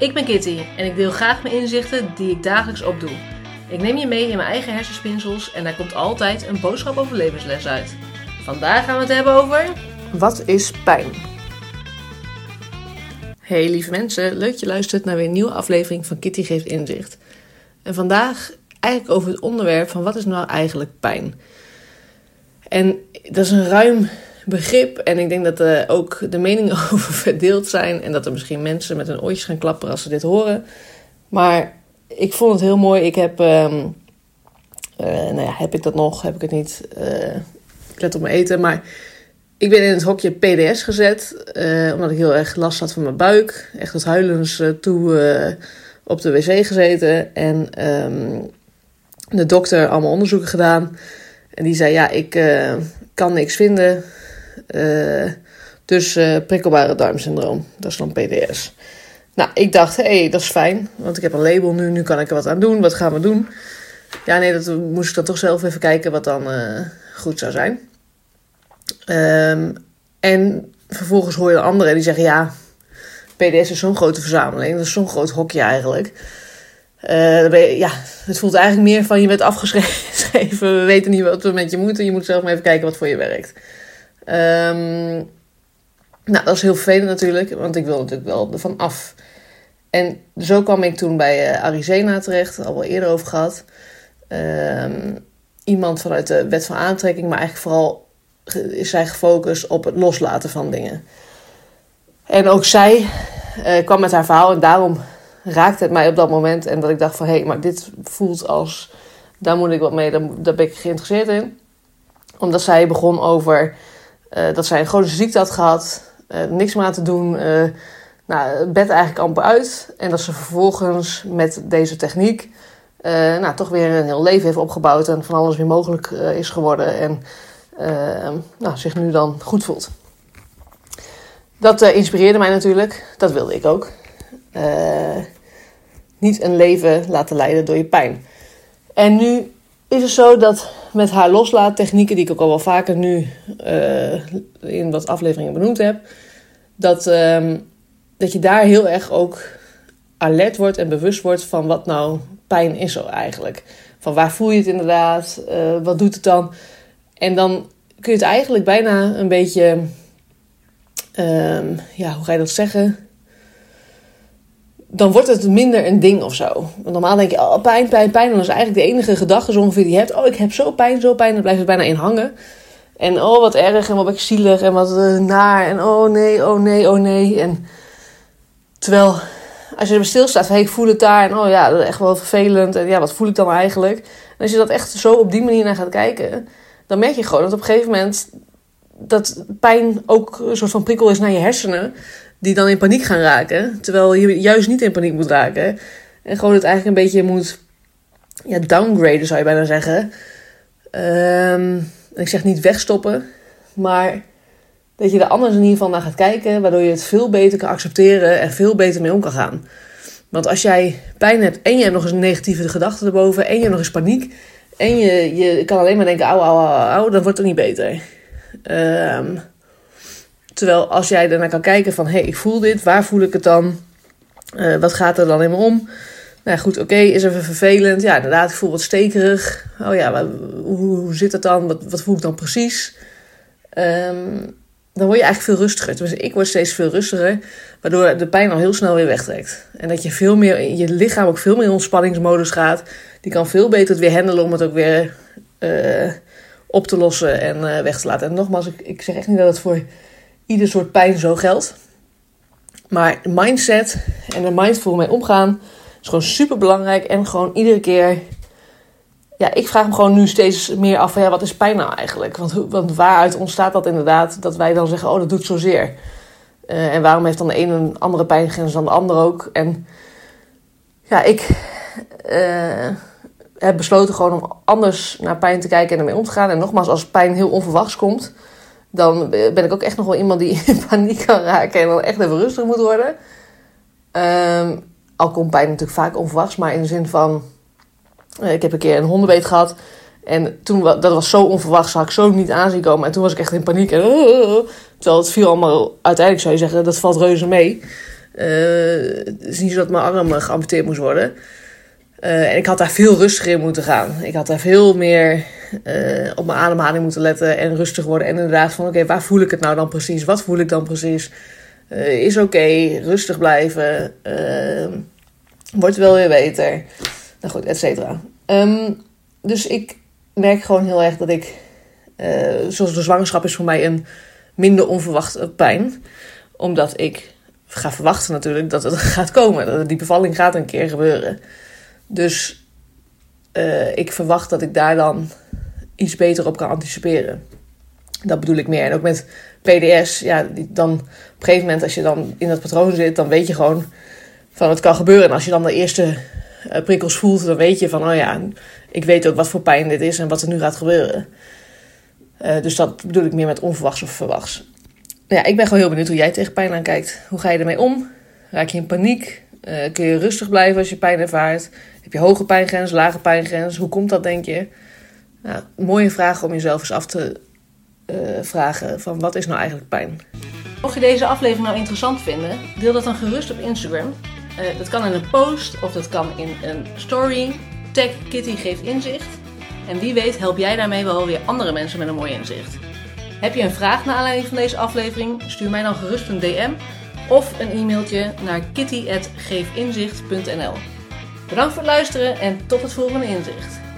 Ik ben Kitty en ik deel graag mijn inzichten die ik dagelijks opdoe. Ik neem je mee in mijn eigen hersenspinsels en daar komt altijd een boodschap over levensles uit. Vandaag gaan we het hebben over... Wat is pijn? Hey lieve mensen, leuk dat je luistert naar weer een nieuwe aflevering van Kitty Geeft Inzicht. En vandaag eigenlijk over het onderwerp van wat is nou eigenlijk pijn? En dat is een ruim begrip. En ik denk dat er ook de meningen over verdeeld zijn. En dat er misschien mensen met hun oortjes gaan klapperen als ze dit horen. Maar ik vond het heel mooi. Ik heb. ehm, eh, nou ja, heb ik dat nog? Heb ik het niet? Eh, ik let op mijn eten. Maar ik ben in het hokje PDS gezet. eh, omdat ik heel erg last had van mijn buik. Echt tot huilens toe op de wc gezeten. En ehm, de dokter allemaal onderzoeken gedaan. En die zei: Ja, ik kan niks vinden. Eh, dus eh, prikkelbare darmsyndroom, dat is dan PDS. Nou, ik dacht, hé, hey, dat is fijn, want ik heb een label nu, nu kan ik er wat aan doen. Wat gaan we doen? Ja, nee, dat moest ik dan toch zelf even kijken wat dan eh, goed zou zijn. Ehm, en vervolgens hoor je de anderen die zeggen, ja, PDS is zo'n grote verzameling, dat is zo'n groot hokje eigenlijk. Ja, het voelt eigenlijk meer van je bent afgeschreven, we weten niet wat we met je moeten, je moet zelf maar even kijken wat voor je werkt. Ehm, nou, dat is heel vervelend natuurlijk, want ik wil natuurlijk wel ervan af. En zo kwam ik toen bij eh, Arizena terecht, al wel eerder over gehad. Ehm, iemand vanuit de wet van aantrekking, maar eigenlijk vooral is zij gefocust op het loslaten van dingen. En ook zij eh, kwam met haar verhaal en daarom raakte het mij op dat moment. En dat ik dacht van, hé, hey, maar dit voelt als, daar moet ik wat mee, daar, daar ben ik geïnteresseerd in. Omdat zij begon over eh, dat zij een chronische ziekte had gehad, eh, niks meer aan te doen, eh, nou, bed eigenlijk amper uit. En dat ze vervolgens met deze techniek nou, toch weer een heel leven heeft opgebouwd en van alles weer mogelijk is geworden. En nou, zich nu dan goed voelt. Dat inspireerde mij natuurlijk. Dat wilde ik ook. Niet een leven laten leiden door je pijn. En nu is het zo dat met haar loslaattechnieken, die ik ook al wel vaker nu eh, in wat afleveringen benoemd heb, dat, ehm, dat je daar heel erg ook alert wordt en bewust wordt van wat nou pijn is zo eigenlijk. Van waar voel je het inderdaad? Eh, wat doet het dan? En dan kun je het eigenlijk bijna een beetje, ehm, ja, hoe ga je dat zeggen? Dan wordt het minder een ding of zo. Want normaal denk je, oh, pijn, pijn, pijn. En dat is eigenlijk de enige gedachte zo ongeveer die je hebt. Oh, ik heb zo pijn, zo pijn. Dan blijft het bijna in hangen. En oh, wat erg en wat ben ik zielig en wat eh, naar. En oh nee, oh nee, oh nee. En terwijl als je er stilstaat van hey, ik voel het daar. En oh ja, dat is echt wel vervelend. En ja, wat voel ik dan eigenlijk? En als je dat echt zo op die manier naar gaat kijken. Dan merk je gewoon dat op een gegeven moment dat pijn ook een soort van prikkel is naar je hersenen. Die dan in paniek gaan raken. Terwijl je juist niet in paniek moet raken. En gewoon het eigenlijk een beetje moet ja, downgraden, zou je bijna zeggen. Ehm, ik zeg niet wegstoppen. Maar dat je er anders in ieder geval naar gaat kijken. Waardoor je het veel beter kan accepteren en veel beter mee om kan gaan. Want als jij pijn hebt en je hebt nog eens een negatieve gedachte erboven. En je hebt nog eens paniek. En je, je kan alleen maar denken, auw, auw, auw, dan wordt het niet beter. Ehm, terwijl als jij ernaar kan kijken van, hé, hey, ik voel dit, waar voel ik het dan? Eh, wat gaat er dan in om? Nou goed, oké, is even vervelend. Ja, inderdaad, ik voel wat stekerig. Oh ja, hoe, hoe zit het dan? Wat, wat voel ik dan precies? Ehm, dan word je eigenlijk veel rustiger. Tenminste, ik word steeds veel rustiger, waardoor de pijn al heel snel weer wegtrekt. En dat je veel meer, je lichaam ook veel meer in ontspanningsmodus gaat. Die kan veel beter het weer handelen om het ook weer eh, op te lossen en eh, weg te laten. En nogmaals, ik, ik zeg echt niet dat het voor ieder soort pijn zo geldt. Maar mindset en er mindful mee omgaan is gewoon super belangrijk. En gewoon iedere keer. Ja, ik vraag me gewoon nu steeds meer af van ja, wat is pijn nou eigenlijk? Want, want waaruit ontstaat dat inderdaad dat wij dan zeggen, oh, dat doet zozeer. Eh en waarom heeft dan de ene een andere pijngrens dan de ander ook? En ja, ik eh, heb besloten gewoon om anders naar pijn te kijken en ermee om te gaan. En nogmaals, als pijn heel onverwachts komt, dan ben ik ook echt nog wel iemand die in paniek kan raken en dan echt even rustig moet worden. Ehm, al komt pijn natuurlijk vaak onverwachts, maar in de zin van... eh, ik heb een keer een hondenbeet gehad. En toen, dat was zo onverwachts, had ik zo niet aanzien komen. En toen was ik echt in paniek. Terwijl het viel allemaal, uiteindelijk zou je zeggen, dat valt reuze mee. Uh, het is niet zo dat mijn arm geamputeerd moest worden. En ik had daar veel rustiger in moeten gaan. Ik had daar veel meer uh, op mijn ademhaling moeten letten en rustig worden. En inderdaad van, oké, waar voel ik het nou dan precies? Wat voel ik dan precies? is oké, rustig blijven. wordt wel weer beter. Nou goed, et cetera. Um, dus ik merk gewoon heel erg dat ik, zoals de zwangerschap is voor mij een minder onverwachte pijn. Omdat ik ga verwachten natuurlijk dat het gaat komen. Dat die bevalling gaat een keer gebeuren. Dus ik verwacht dat ik daar dan iets beter op kan anticiperen. Dat bedoel ik meer. En ook met PDS, ja, dan op een gegeven moment als je dan in dat patroon zit, dan weet je gewoon van het kan gebeuren. En als je dan de eerste uh, prikkels voelt, dan weet je van, oh ja, ik weet ook wat voor pijn dit is en wat er nu gaat gebeuren. Uh, dus dat bedoel ik meer met onverwachts of verwachts. Ja, ik ben gewoon heel benieuwd hoe jij tegen pijn aankijkt. Hoe ga je ermee om? Raak je in paniek? Uh, kun je rustig blijven als je pijn ervaart? Heb je hoge pijngrens, lage pijngrens? Hoe komt dat, denk je? Mooie vragen om jezelf eens af te uh, vragen van wat is nou eigenlijk pijn? Mocht je deze aflevering nou interessant vinden, deel dat dan gerust op Instagram. Uh, dat kan in een post of dat kan in een story. Tag Kitty geeft inzicht. En wie weet help jij daarmee wel weer andere mensen met een mooi inzicht. Heb je een vraag naar aanleiding van deze aflevering? Stuur mij dan gerust een DM of een e-mailtje naar kitty.geefinzicht.nl. Bedankt voor het luisteren en tot het volgende inzicht.